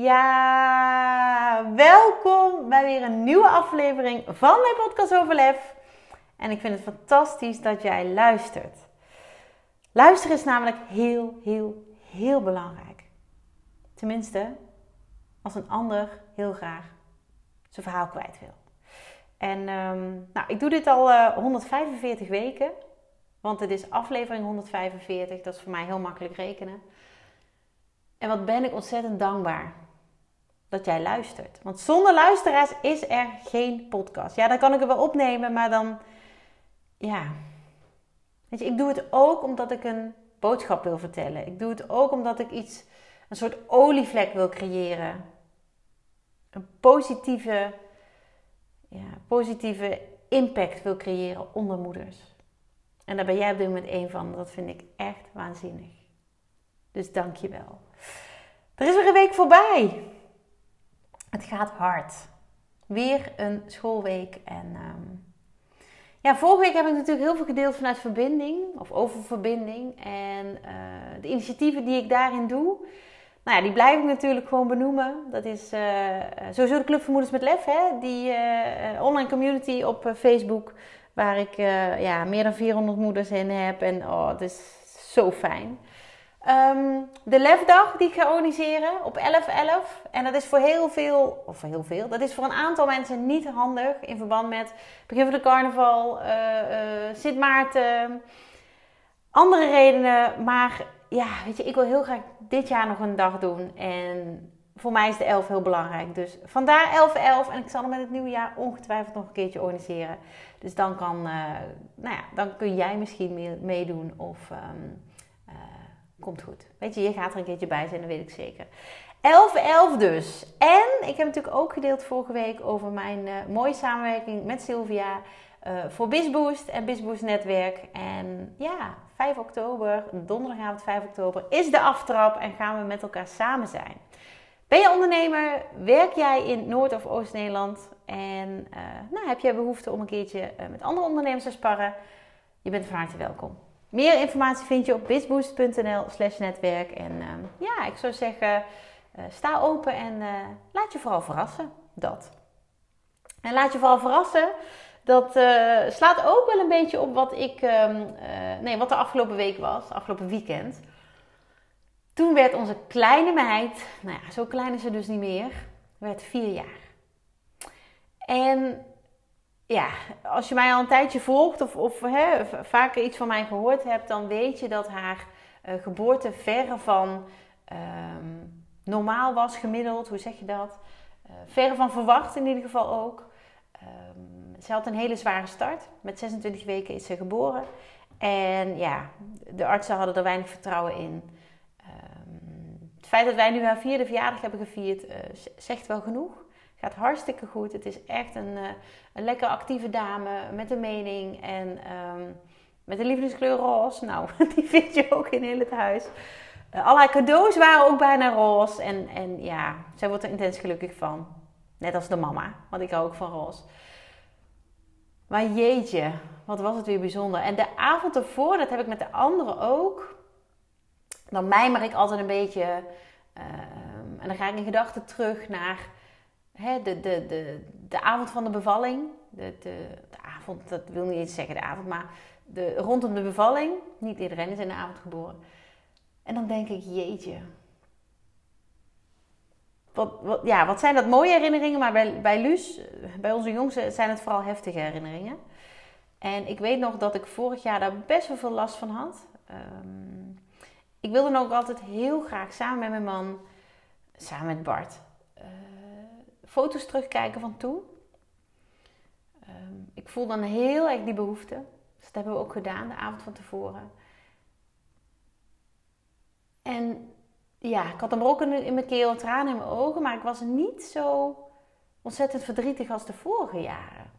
Ja, welkom bij weer een nieuwe aflevering van mijn podcast Overlef. En ik vind het fantastisch dat jij luistert. Luisteren is namelijk heel, heel, heel belangrijk. Tenminste, als een ander heel graag zijn verhaal kwijt wil. En um, nou, ik doe dit al uh, eh, 145 weken. Want het is aflevering 145. Dat is voor mij heel makkelijk rekenen. En wat ben ik ontzettend dankbaar dat jij luistert. Want zonder luisteraars is er geen podcast. Ja, dan kan ik het wel opnemen, maar dan. Ja. Weet je, ik doe het ook omdat ik een boodschap wil vertellen. Ik doe het ook omdat ik iets, een soort olievlek wil creëren. Een positieve, ja, positieve impact wil creëren onder moeders. En daar ben jij op dit moment één van. Dat vind ik echt waanzinnig. Dus dank je wel. Er is weer een week voorbij. Het gaat hard. Weer een schoolweek. En um, ja, vorige week heb ik natuurlijk heel veel gedeeld vanuit verbinding. Of over verbinding. En uh, de initiatieven die ik daarin doe. Nou ja, die blijf ik natuurlijk gewoon benoemen. Dat is uh, sowieso de Club Vermoedens met Lef. Hè? Die uh, online community op Facebook. Waar ik ja, meer dan 400 moeders in heb. En oh, het is zo fijn. Um, de lefdag die ik ga organiseren op 11-11. En dat is voor heel veel, of voor heel veel, dat is voor een aantal mensen niet handig in verband met begin van de carnaval, uh, uh, Sint Maarten, andere redenen. Maar ja, weet je, ik wil heel graag dit jaar nog een dag doen. En voor mij is de 11 heel belangrijk. Dus vandaar 11-11. En ik zal hem met het nieuwe jaar ongetwijfeld nog een keertje organiseren. Dus dan kan, uh, nou ja, dan kun jij misschien meedoen of... Um, komt goed. Weet je, je gaat er een keertje bij zijn, dat weet ik zeker. 11-11 dus. En ik heb natuurlijk ook gedeeld vorige week over mijn uh, mooie samenwerking met Sylvia uh, voor BizBoost en BizBoost Netwerk. En ja, 5 oktober, donderdagavond 5 oktober, is de aftrap en gaan we met elkaar samen zijn. Ben je ondernemer? Werk jij in Noord- of Oost-Nederland? En uh, nou, heb jij behoefte om een keertje met andere ondernemers te sparren? Je bent van harte welkom. Meer informatie vind je op bizboost.nl slash netwerk. En uh, ja, ik zou zeggen, uh, sta open en uh, laat je vooral verrassen. Dat. En laat je vooral verrassen. Dat uh, slaat ook wel een beetje op wat ik, um, nee, wat de afgelopen week was, afgelopen weekend. Toen werd onze kleine meid, nou ja, zo klein is ze dus niet meer, werd vier jaar. En ja, als je mij al een tijdje volgt of, of hè, vaker iets van mij gehoord hebt, dan weet je dat haar uh, geboorte verre van ehm, normaal was, gemiddeld, hoe zeg je dat? Uh, verre van verwacht in ieder geval ook. Um, ze had een hele zware start. Met 26 weken is ze geboren. En ja, de artsen hadden er weinig vertrouwen in. Um, het feit dat wij nu haar vierde verjaardag hebben gevierd, uh, zegt wel genoeg. Gaat hartstikke goed. Het is echt een, uh, een lekker actieve dame met een mening. En um, met een lievelingskleur roze. Nou, die vind je ook in heel het huis. Uh, allerlei cadeaus waren ook bijna roze. En, en ja, zij wordt er intens gelukkig van. Net als de mama, want ik hou ook van roze. Maar jeetje, wat was het weer bijzonder. En de avond ervoor, dat heb ik met de anderen ook. Dan mijmer ik altijd een beetje. Uh, en dan ga ik in gedachten terug naar de, de, de, avond van de bevalling. De, de, de avond, dat wil niet eens zeggen de avond, maar de, rondom de bevalling. Niet iedereen is in de avond geboren. En dan denk ik, jeetje. Wat, wat, ja, wat zijn dat mooie herinneringen, maar bij, bij Luus, bij onze jongens, zijn het vooral heftige herinneringen. En ik weet nog dat ik vorig jaar daar best wel veel last van had. Um, ik wilde dan ook altijd heel graag samen met mijn man, samen met Bart, uh, foto's terugkijken van toen. Um, ik voel dan heel erg die behoefte. Dus dat hebben we ook gedaan de avond van tevoren. En ja, ik had hem ook in mijn keel, tranen in mijn ogen, maar ik was niet zo ontzettend verdrietig als de vorige jaren.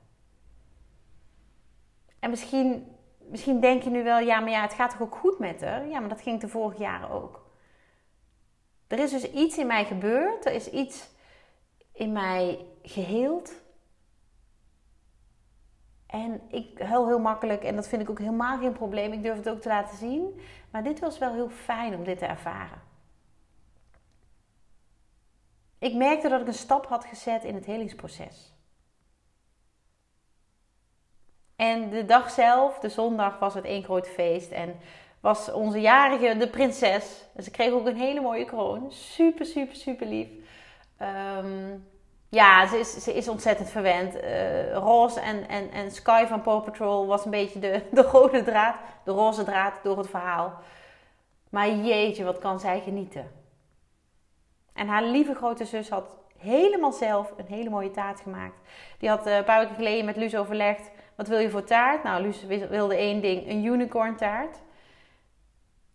En misschien, misschien denk je nu wel, ja, maar ja, het gaat toch ook goed met haar? Ja, maar dat ging de vorige jaren ook. Er is dus iets in mij gebeurd. Er is iets in mij geheeld. En ik huil heel makkelijk en dat vind ik ook helemaal geen probleem. Ik durf het ook te laten zien. Maar dit was wel heel fijn om dit te ervaren. Ik merkte dat ik een stap had gezet in het helingsproces. En de dag zelf, de zondag, was het één groot feest. En was onze jarige de prinses. En ze kreeg ook een hele mooie kroon. Super, super, super lief. Ehm, ja, ze is, ze is ontzettend verwend. Uh, roze en, en, en Sky van Paw Patrol was een beetje de, de rode draad, de roze draad door het verhaal. Maar jeetje, wat kan zij genieten. En haar lieve grote zus had helemaal zelf een hele mooie taart gemaakt. Die had uh, een paar weken geleden met Luus overlegd. Wat wil je voor taart? Nou, Luus wilde één ding, een unicorn taart.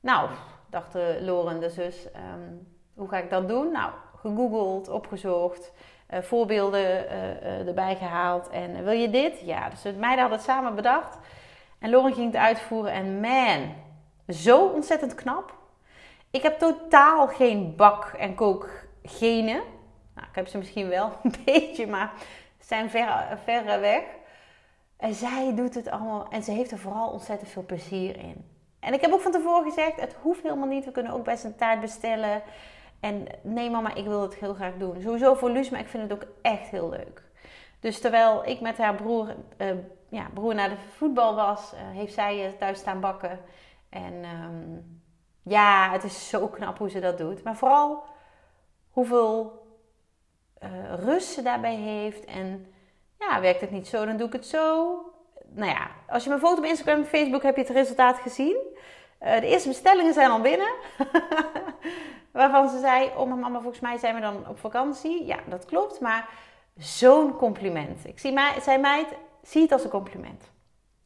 Nou, dacht de Loren, de zus, ehm, hoe ga ik dat doen? Nou, gegoogeld, opgezocht, uh, voorbeelden uh, erbij gehaald. En wil je dit? Ja, dus meiden hadden het samen bedacht. En Loren ging het uitvoeren en man, zo ontzettend knap. Ik heb totaal geen bak- en kookgenen. Nou, ik heb ze misschien wel een beetje, maar zijn ver, verre weg. En zij doet het allemaal en ze heeft er vooral ontzettend veel plezier in. En ik heb ook van tevoren gezegd, het hoeft helemaal niet. We kunnen ook best een taart bestellen. En nee mama, ik wil het heel graag doen. Sowieso voor Luus, maar ik vind het ook echt heel leuk. Dus terwijl ik met haar broer, uh, ja, broer naar de voetbal was, uh, heeft zij thuis staan bakken. En um, ja, het is zo knap hoe ze dat doet. Maar vooral hoeveel uh, rust ze daarbij heeft. En ja, werkt het niet zo, dan doe ik het zo. Nou ja, als je mijn foto op Instagram en Facebook heb je het resultaat gezien. De eerste bestellingen zijn al binnen. Waarvan ze zei: Oh, mijn mama, volgens mij zijn we dan op vakantie. Ja, dat klopt. Maar zo'n compliment. Ik zie mij, zei meid, zie het als een compliment.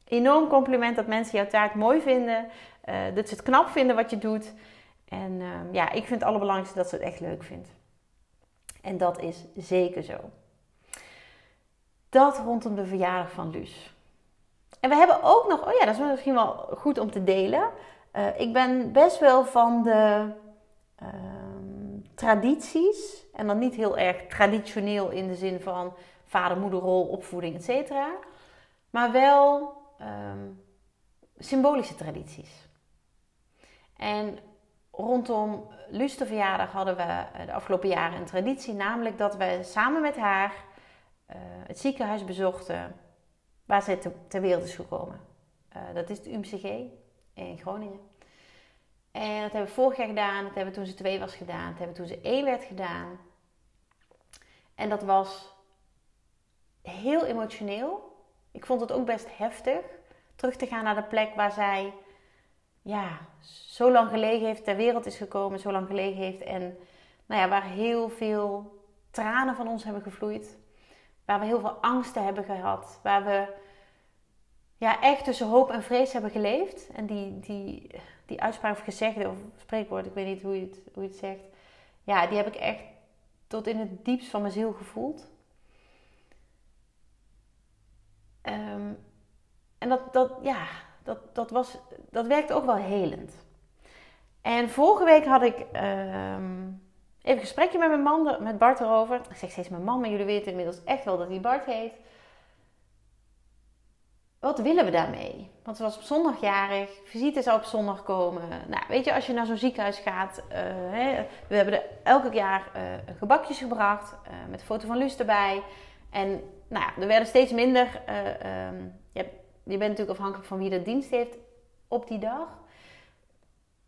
Enorm compliment dat mensen jouw taart mooi vinden. Uh, dat ze het knap vinden wat je doet. En uh, ja, ik vind het allerbelangrijkste dat ze het echt leuk vindt. En dat is zeker zo. Dat rondom de verjaardag van Luus. En we hebben ook nog, oh ja, dat is misschien wel goed om te delen. Uh, ik ben best wel van de uh, tradities. En dan niet heel erg traditioneel in de zin van vader, moederrol, opvoeding, etc. Maar wel um, symbolische tradities. En rondom Luus de verjaardag hadden we eh, de afgelopen jaren een traditie. Namelijk dat we samen met haar uh, het ziekenhuis bezochten waar zij te, ter wereld is gekomen. Uh, dat is het UMCG in Groningen. En dat hebben we vorig jaar gedaan, dat hebben we toen ze twee was gedaan, dat hebben we toen ze één werd gedaan. En dat was heel emotioneel. Ik vond het ook best heftig terug te gaan naar de plek waar zij ja, zo lang gelegen heeft, ter wereld is gekomen, zo lang gelegen heeft. En nou ja, waar heel veel tranen van ons hebben gevloeid. Waar we heel veel angsten hebben gehad. Waar we ja, echt tussen hoop en vrees hebben geleefd. En die, die, die uitspraak of gezegde of spreekwoord, ik weet niet hoe je, het, hoe je het zegt. Ja, die heb ik echt tot in het diepst van mijn ziel gevoeld. Um, en dat, dat, ja, dat, dat, was, dat werkte ook wel helend. En vorige week had ik um, even een gesprekje met mijn man, met Bart erover. Ik zeg steeds mijn man, maar jullie weten inmiddels echt wel dat hij Bart heet wat willen we daarmee? Want ze was op zondag jarig, visite zou op zondag komen. Nou, weet je, als je naar zo'n ziekenhuis gaat, uh, hè, we hebben er elk jaar uh, gebakjes gebracht uh, met een foto van Luus erbij. En nou ja, er werden steeds minder. Um, je, je, bent natuurlijk afhankelijk van wie de dienst heeft op die dag.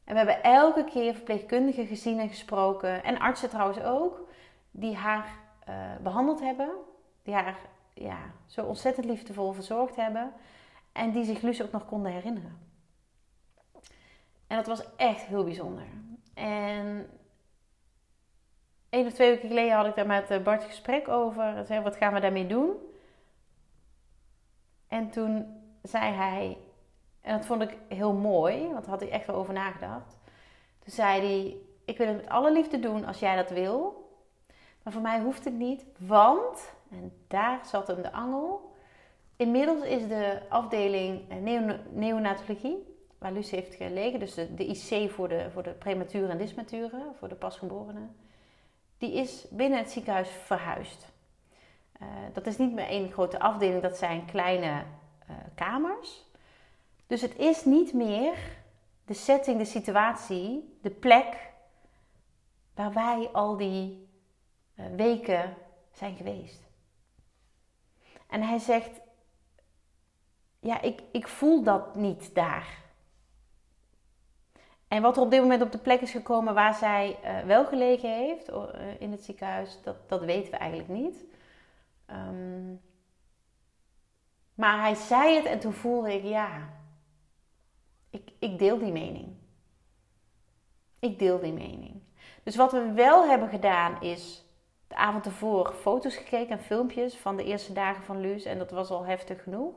En we hebben elke keer verpleegkundigen gezien en gesproken, en artsen trouwens ook, die haar behandeld hebben, die haar ja, zo ontzettend liefdevol verzorgd hebben. En die zich Luus ook nog konden herinneren. En dat was echt heel bijzonder. En één of twee weken geleden had ik daar met eh, Bart een gesprek over. zei, wat gaan we daarmee doen? En toen zei hij, en dat vond ik heel mooi, want daar had hij echt wel over nagedacht. Toen zei hij, ik wil het met alle liefde doen als jij dat wil. Maar voor mij hoeft het niet, want en daar zat hem de angel. inmiddels is de afdeling eh, neonatologie, waar Luus heeft gelegen, dus de, IC voor de, voor de prematuren en dismaturen, voor de pasgeborenen, die is binnen het ziekenhuis verhuisd. Uh, dat is niet meer één grote afdeling, dat zijn kleine uh, kamers. Dus het is niet meer de setting, de situatie, de plek waar wij al die weken zijn geweest. En hij zegt, ja, ik, ik voel dat niet daar. En wat er op dit moment op de plek is gekomen waar zij uh, wel gelegen heeft uh, in het ziekenhuis, dat, dat weten we eigenlijk niet. Um, maar hij zei het en toen voelde ik, ja, ik, ik deel die mening. Ik deel die mening. Dus wat we wel hebben gedaan is de avond ervoor foto's gekeken en filmpjes van de eerste dagen van Luus. En dat was al heftig genoeg.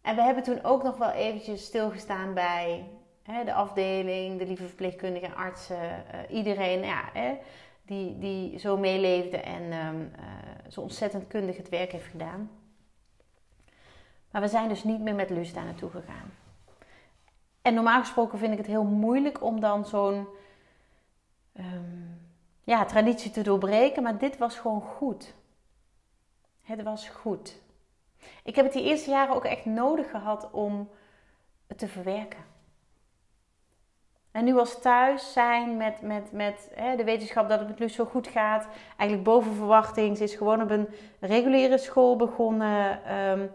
En we hebben toen ook nog wel eventjes stilgestaan bij hè, de afdeling, de lieve verpleegkundigen, artsen, uh, iedereen ja, hè, die, die zo meeleefde en um, zo ontzettend kundig het werk heeft gedaan. Maar we zijn dus niet meer met Luus daar naartoe gegaan. En normaal gesproken vind ik het heel moeilijk om dan zo'n um, ja, traditie te doorbreken, maar dit was gewoon goed. Het was goed. Ik heb het die eerste jaren ook echt nodig gehad om het te verwerken. En nu als thuis zijn met, met, met hè, de wetenschap dat het Luus zo goed gaat. Eigenlijk boven verwachting. Ze is gewoon op een reguliere school begonnen. Um,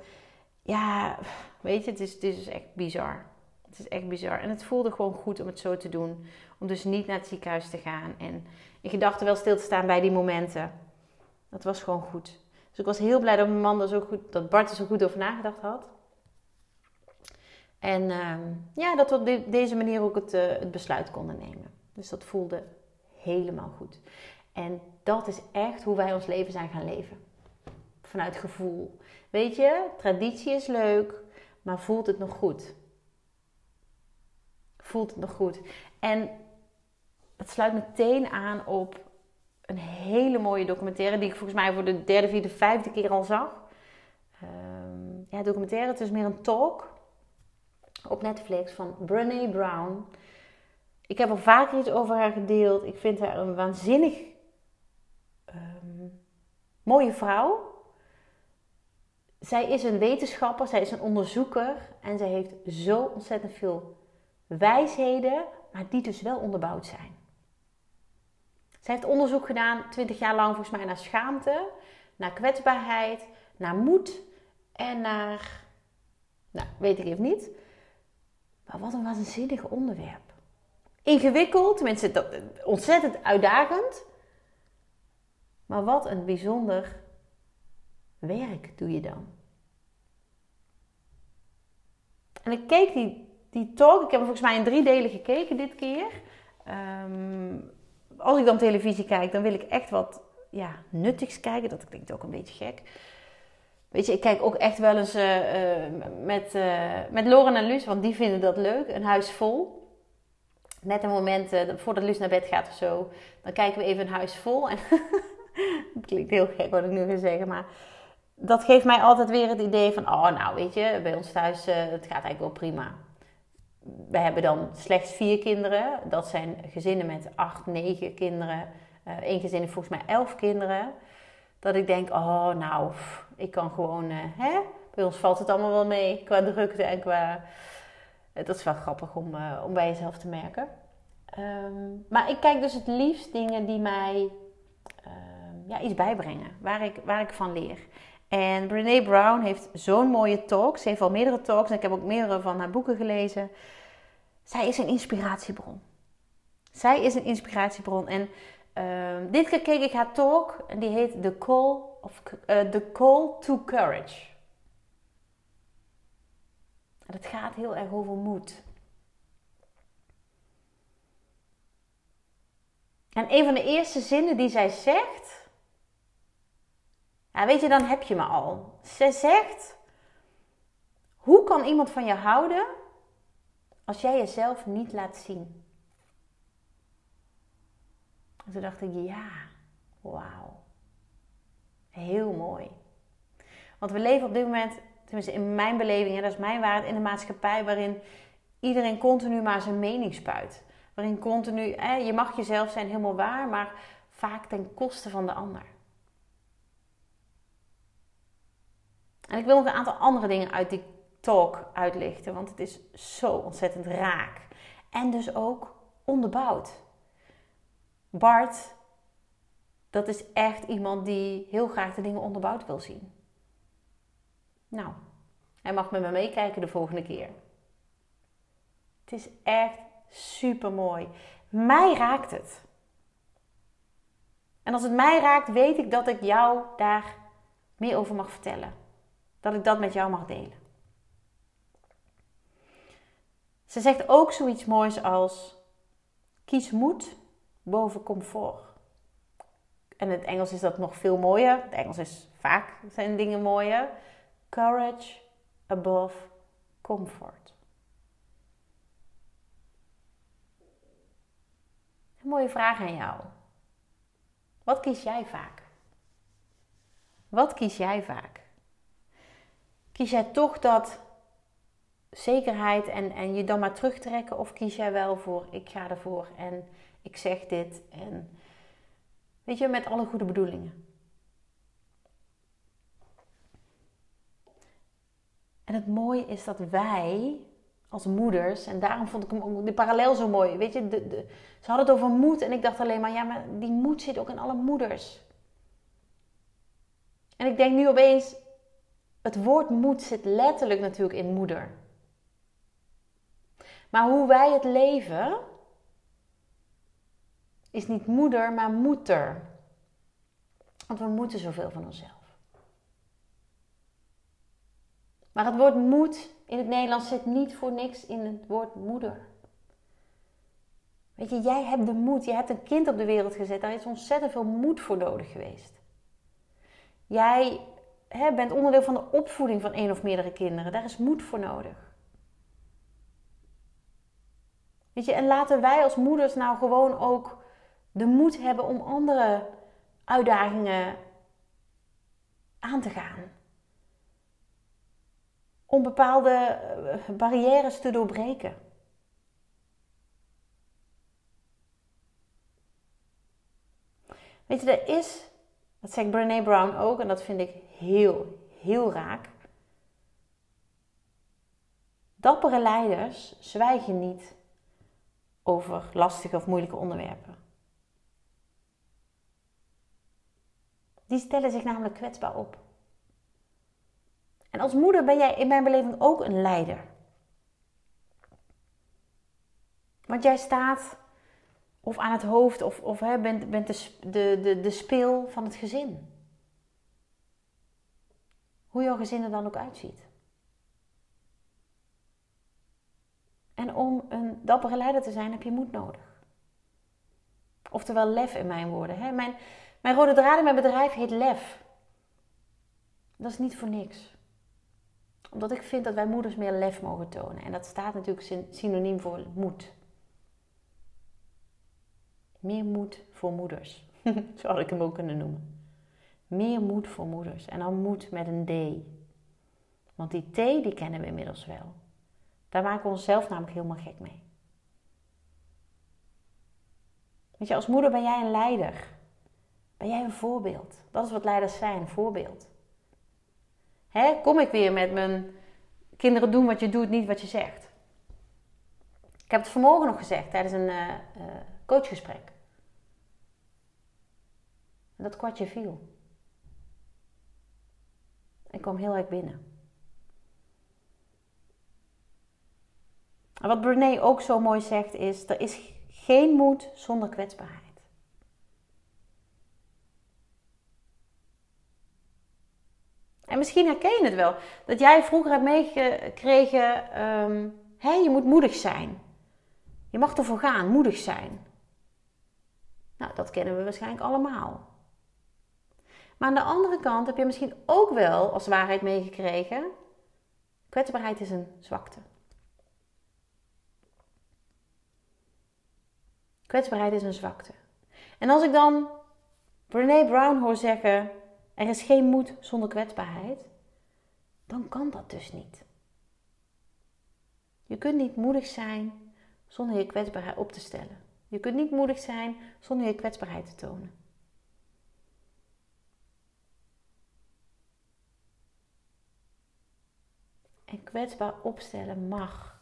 ja, weet je, het is, het is echt bizar. Het is echt bizar. En het voelde gewoon goed om het zo te doen. Om dus niet naar het ziekenhuis te gaan. En in gedachten wel stil te staan bij die momenten. Dat was gewoon goed. Dus ik was heel blij dat mijn man zo goed, dat Bart er zo goed over nagedacht had. En uh, ja, dat we op de, deze manier ook het, uh, het besluit konden nemen. Dus dat voelde helemaal goed. En dat is echt hoe wij ons leven zijn gaan leven. Vanuit gevoel. Weet je, traditie is leuk, maar voelt het nog goed? Voelt het nog goed? En het sluit meteen aan op een hele mooie documentaire die ik volgens mij voor de derde, vierde, vijfde keer al zag. Um, ja, documentaire, het is meer een talk op Netflix van Brené Brown. Ik heb al vaker iets over haar gedeeld. Ik vind haar een waanzinnig um, mooie vrouw. Zij is een wetenschapper, zij is een onderzoeker en zij heeft zo ontzettend veel wijsheden, maar die dus wel onderbouwd zijn. Zij heeft onderzoek gedaan, 20 jaar lang volgens mij, naar schaamte, naar kwetsbaarheid, naar moed en naar, nou, weet ik even niet. Maar wat een waanzinnig onderwerp. Ingewikkeld, tenminste ontzettend uitdagend. Maar wat een bijzonder werk doe je dan. En ik keek die, die talk, ik heb volgens mij in drie delen gekeken dit keer. Um, als ik dan televisie kijk, dan wil ik echt wat ja, nuttigs kijken. Dat klinkt ook een beetje gek. Weet je, ik kijk ook echt wel eens uh, uh, met, uh, met Loren en Luus, want die vinden dat leuk. Een huis vol. Net een moment voordat Luus naar bed gaat of zo, dan kijken we even een huis vol. En dat klinkt heel gek wat ik nu ga zeggen, maar dat geeft mij altijd weer het idee van: oh, nou weet je, bij ons thuis, het gaat eigenlijk wel prima we hebben dan slechts vier kinderen. Dat zijn gezinnen met acht, negen kinderen. Eén uh, gezin heeft volgens mij elf kinderen. Dat ik denk, oh nou, ik kan gewoon, uh, hè? Bij ons valt het allemaal wel mee qua drukte en qua... Uh, dat is wel grappig om, om bij jezelf te merken. Um, maar ik kijk dus het liefst dingen die mij ehm, ja, iets bijbrengen. Waar ik, waar ik van leer. En Brene Brown heeft zo'n mooie talk. Ze heeft al meerdere talks en ik heb ook meerdere van haar boeken gelezen. Zij is een inspiratiebron. Zij is een inspiratiebron. En uh, dit keer keek ik haar talk en die heet The Call, of, uh, The Call to Courage. En het gaat heel erg over moed. En een van de eerste zinnen die zij zegt, ja, weet je, dan heb je me al. Ze zegt: Hoe kan iemand van je houden als jij jezelf niet laat zien? En toen dacht ik: Ja, wauw. Heel mooi. Want we leven op dit moment, tenminste in mijn beleving, en dat is mijn waarheid, in een maatschappij waarin iedereen continu maar zijn mening spuit. Waarin continu, je mag jezelf zijn helemaal waar, maar vaak ten koste van de ander. En ik wil nog een aantal andere dingen uit die talk uitlichten, want het is zo ontzettend raak. En dus ook onderbouwd. Bart, dat is echt iemand die heel graag de dingen onderbouwd wil zien. Nou, hij mag met me meekijken de volgende keer. Het is echt super mooi. Mij raakt het. En als het mij raakt, weet ik dat ik jou daar meer over mag vertellen. Dat ik dat met jou mag delen. Ze zegt ook zoiets moois als: kies moed boven comfort. En in het Engels is dat nog veel mooier. Het Engels is vaak zijn dingen mooier. Courage above comfort. Een mooie vraag aan jou. Wat kies jij vaak? Wat kies jij vaak? Kies jij toch dat zekerheid en, en je dan maar terugtrekken? Of kies jij wel voor ik ga ervoor en ik zeg dit en weet je, met alle goede bedoelingen? En het mooie is dat wij als moeders, en daarom vond ik hem ook de parallel zo mooi. Weet je, de, ze hadden het over moed en ik dacht alleen maar, ja, maar die moed zit ook in alle moeders. En ik denk nu opeens, het woord moed zit letterlijk natuurlijk in moeder. Maar hoe wij het leven, is niet moeder, maar moeder. Want we moeten zoveel van onszelf. Maar het woord moed in het Nederlands zit niet voor niks in het woord moeder. Weet je, jij hebt de moed. Je hebt een kind op de wereld gezet. Daar is ontzettend veel moed voor nodig geweest. Jij hè, bent onderdeel van de opvoeding van één of meerdere kinderen. Daar is moed voor nodig. Weet je, en laten wij als moeders nou gewoon ook de moed hebben om andere uitdagingen aan te gaan om bepaalde eh, barrières te doorbreken. Weet je, er is, dat zegt Brené Brown ook, en dat vind ik heel, heel raak. Dappere leiders zwijgen niet over lastige of moeilijke onderwerpen. Die stellen zich namelijk kwetsbaar op. En als moeder ben jij in mijn beleving ook een leider. Want jij staat of aan het hoofd of, of hè, bent, bent de, de, de, de speel van het gezin. Hoe jouw gezin er dan ook uitziet. En om een dappere leider te zijn heb je moed nodig. Oftewel lef in mijn woorden. Hè? Mijn, mijn rode draad in mijn bedrijf heet lef. Dat is niet voor niks omdat ik vind dat wij moeders meer lef mogen tonen. En dat staat natuurlijk synoniem voor moed. Meer moed voor moeders. Zo had ik hem ook kunnen noemen. Meer moed voor moeders. En dan moed met een D. Want die T, die kennen we inmiddels wel. Daar maken we onszelf namelijk helemaal gek mee. Weet je, als moeder ben jij een leider. Ben jij een voorbeeld. Dat is wat leiders zijn, voorbeeld. Hè, kom ik weer met mijn kinderen doen wat je doet, niet wat je zegt. Ik heb het vanmorgen nog gezegd tijdens een uh, coachgesprek. En dat kwartje viel. Ik kwam heel erg binnen. En wat Brené ook zo mooi zegt is: er is geen moed zonder kwetsbaarheid. En misschien herken je het wel. Dat jij vroeger hebt meegekregen, um, hé, je moet moedig zijn. Je mag ervoor gaan, moedig zijn. Nou, dat kennen we waarschijnlijk allemaal. Maar aan de andere kant heb je misschien ook wel als waarheid meegekregen, kwetsbaarheid is een zwakte. Kwetsbaarheid is een zwakte. En als ik dan Brene Brown hoor zeggen, er is geen moed zonder kwetsbaarheid, dan kan dat dus niet. Je kunt niet moedig zijn zonder je kwetsbaarheid op te stellen. Je kunt niet moedig zijn zonder je kwetsbaarheid te tonen. En kwetsbaar opstellen mag.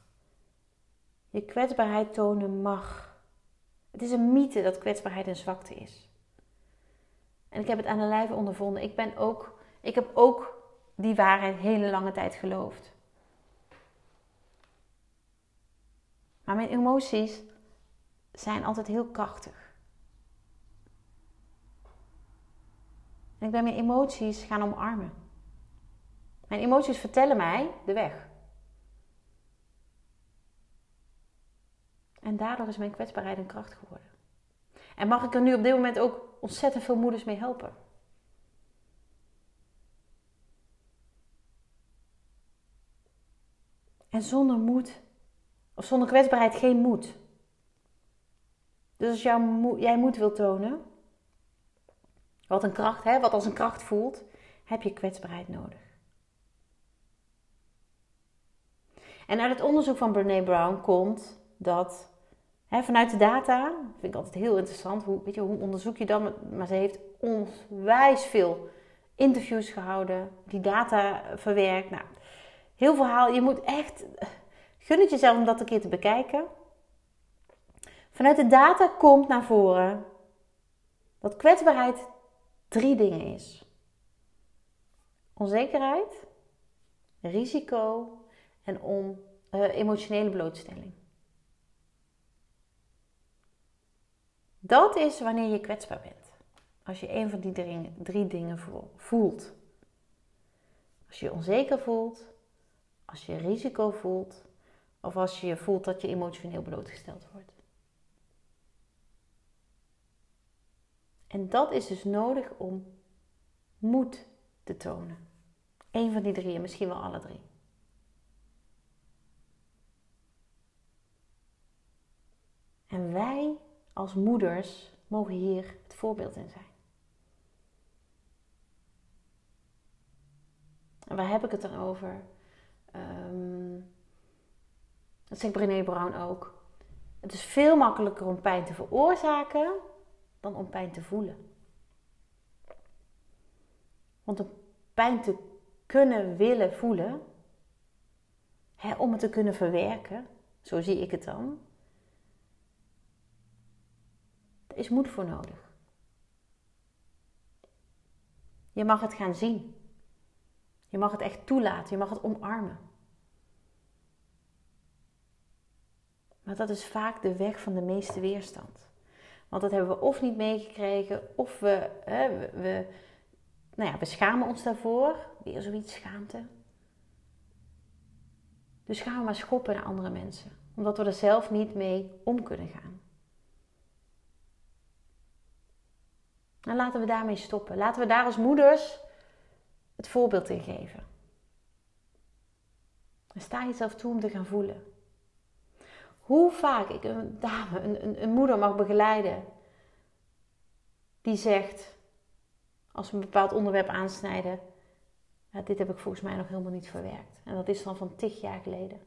Je kwetsbaarheid tonen mag. Het is een mythe dat kwetsbaarheid een zwakte is. En ik heb het aan de lijve ondervonden. Ik, ben ook, ik heb ook die waarheid hele lange tijd geloofd. Maar mijn emoties zijn altijd heel krachtig. En ik ben mijn emoties gaan omarmen. Mijn emoties vertellen mij de weg. En daardoor is mijn kwetsbaarheid een kracht geworden. En mag ik er nu op dit moment ook ontzettend veel moeders mee helpen? En zonder moed, of zonder kwetsbaarheid geen moed. Dus als jij moed wilt tonen, wat een kracht, hè, wat als een kracht voelt, heb je kwetsbaarheid nodig. En uit het onderzoek van Brene Brown komt dat hè, vanuit de data, vind ik altijd heel interessant, hoe, weet je, hoe onderzoek je dat? Maar ze heeft onwijs veel interviews gehouden, die data verwerkt. Nou, heel verhaal. Je moet echt, gun het jezelf om dat een keer te bekijken. Vanuit de data komt naar voren dat kwetsbaarheid drie dingen is: onzekerheid, risico en om, uh, emotionele blootstelling. Dat is wanneer je kwetsbaar bent. Als je een van die drie, drie dingen voelt. Als je je onzeker voelt, als je risico voelt of als je voelt dat je emotioneel blootgesteld wordt. En dat is dus nodig om moed te tonen. Eén van die drie, misschien wel alle drie. En wij als moeders mogen hier het voorbeeld in zijn. En waar heb ik het dan over? Um, dat zegt Brené Brown ook. Het is veel makkelijker om pijn te veroorzaken dan om pijn te voelen. Want om pijn te kunnen willen voelen, hè, om het te kunnen verwerken, zo zie ik het dan, daar is moed voor nodig. Je mag het gaan zien. Je mag het echt toelaten. Je mag het omarmen. Maar dat is vaak de weg van de meeste weerstand. Want dat hebben we of niet meegekregen, of we, hè, we, nou ja, we schamen ons daarvoor. Weer zoiets schaamte. Dus gaan we maar schoppen naar andere mensen. Omdat we er zelf niet mee om kunnen gaan. En laten we daarmee stoppen. Laten we daar als moeders het voorbeeld in geven. En sta jezelf toe om te gaan voelen. Hoe vaak ik een dame, een, een, een moeder mag begeleiden die zegt, als we een bepaald onderwerp aansnijden, dit heb ik volgens mij nog helemaal niet verwerkt. En dat is dan van tig jaar geleden.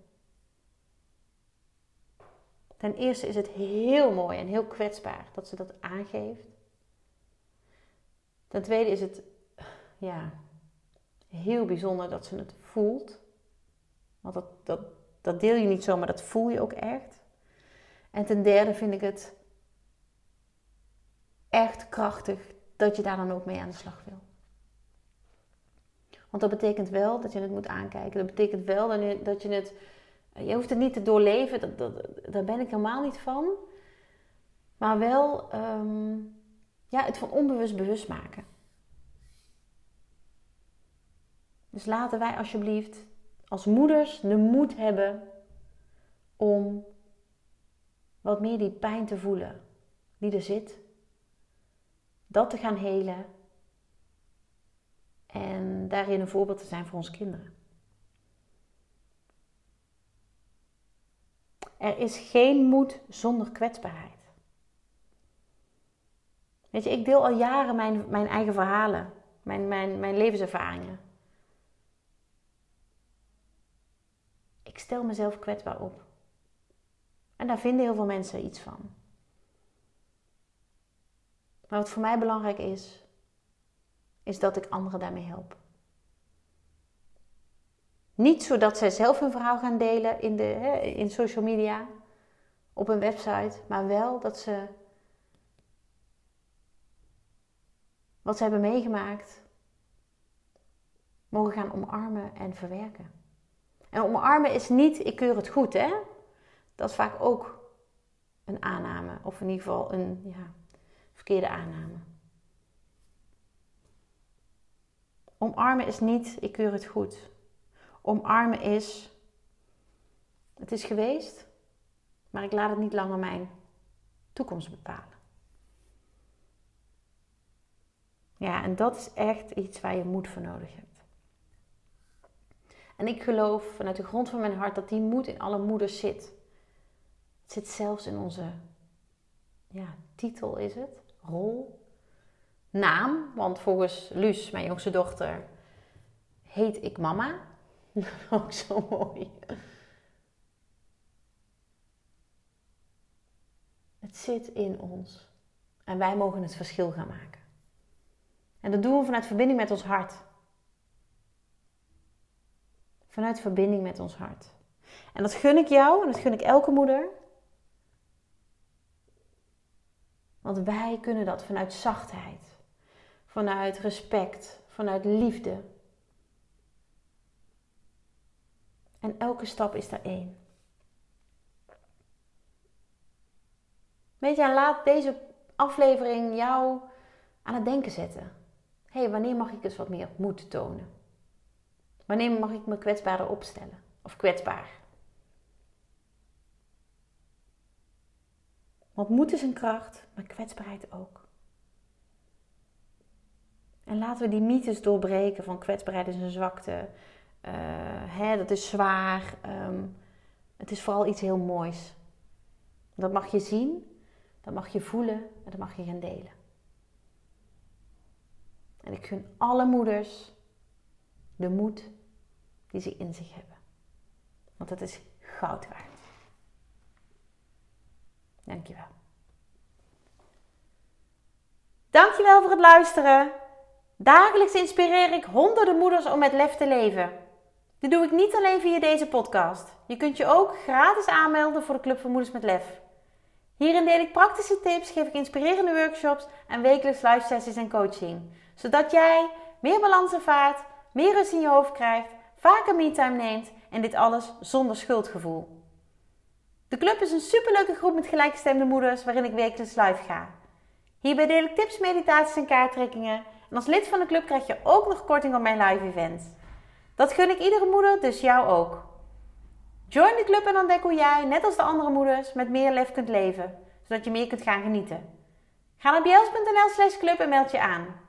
Ten eerste is het heel mooi en heel kwetsbaar dat ze dat aangeeft. Ten tweede is het ja, heel bijzonder dat ze het voelt. Want dat, dat, dat deel je niet zo, maar dat voel je ook echt. En ten derde vind ik het echt krachtig dat je daar dan ook mee aan de slag wil. Want dat betekent wel dat je het moet aankijken. Dat betekent wel dat je, dat je het. Je hoeft het niet te doorleven, dat, dat, daar ben ik helemaal niet van. Maar wel ehm, ja, het van onbewust bewust maken. Dus laten wij alsjeblieft als moeders de moed hebben om wat meer die pijn te voelen die er zit. Dat te gaan helen. En daarin een voorbeeld te zijn voor onze kinderen. Er is geen moed zonder kwetsbaarheid. Weet je, ik deel al jaren mijn, mijn eigen verhalen, mijn, mijn, mijn levenservaringen. stel mezelf kwetsbaar op. En daar vinden heel veel mensen iets van. Maar wat voor mij belangrijk is, is dat ik anderen daarmee help. Niet zodat zij zelf hun verhaal gaan delen in, de, in social media, op een website, maar wel dat ze wat ze hebben meegemaakt mogen gaan omarmen en verwerken. En omarmen is niet, ik keur het goed, hè? Dat is vaak ook een aanname, of in ieder geval een ja, verkeerde aanname. Omarmen is niet, ik keur het goed. Omarmen is, het is geweest, maar ik laat het niet langer mijn toekomst bepalen. Ja, en dat is echt iets waar je moed voor nodig hebt. En ik geloof vanuit de grond van mijn hart dat die moed in alle moeders zit. Het zit zelfs in onze ja, titel is het, rol, naam. Want volgens Luus, mijn jongste dochter, heet ik mama. Ook zo mooi. Het zit in ons. En wij mogen het verschil gaan maken. En dat doen we vanuit verbinding met ons hart. Vanuit verbinding met ons hart. En dat gun ik jou en dat gun ik elke moeder. Want wij kunnen dat vanuit zachtheid, vanuit respect, vanuit liefde. En elke stap is daar één. Weet je, laat deze aflevering jou aan het denken zetten. Hé, hey, wanneer mag ik eens wat meer moed tonen? Wanneer mag ik me kwetsbaarder opstellen? Of kwetsbaar? Want moed is een kracht, maar kwetsbaarheid ook. En laten we die mythes doorbreken van kwetsbaarheid is een zwakte. Uh, hè, dat is zwaar. Um, het is vooral iets heel moois. Dat mag je zien, dat mag je voelen en dat mag je gaan delen. En ik gun alle moeders de moed die ze in zich hebben. Want dat is goud waard. Dankjewel. Dankjewel voor het luisteren. Dagelijks inspireer ik honderden moeders om met lef te leven. Dit doe ik niet alleen via deze podcast. Je kunt je ook gratis aanmelden voor de Club van Moeders met Lef. Hierin deel ik praktische tips, geef ik inspirerende workshops en wekelijks live sessies en coaching. Zodat jij meer balans ervaart, meer rust in je hoofd krijgt, vaker me-time neemt en dit alles zonder schuldgevoel. De club is een superleuke groep met gelijkgestemde moeders waarin ik wekelijks live ga. Hierbij deel ik tips, meditaties en kaarttrekkingen. En als lid van de club krijg je ook nog korting op mijn live events. Dat gun ik iedere moeder, dus jou ook. Join de club en ontdek hoe jij, net als de andere moeders, met meer lef kunt leven, zodat je meer kunt gaan genieten. Ga naar bjels.nl slash club en meld je aan.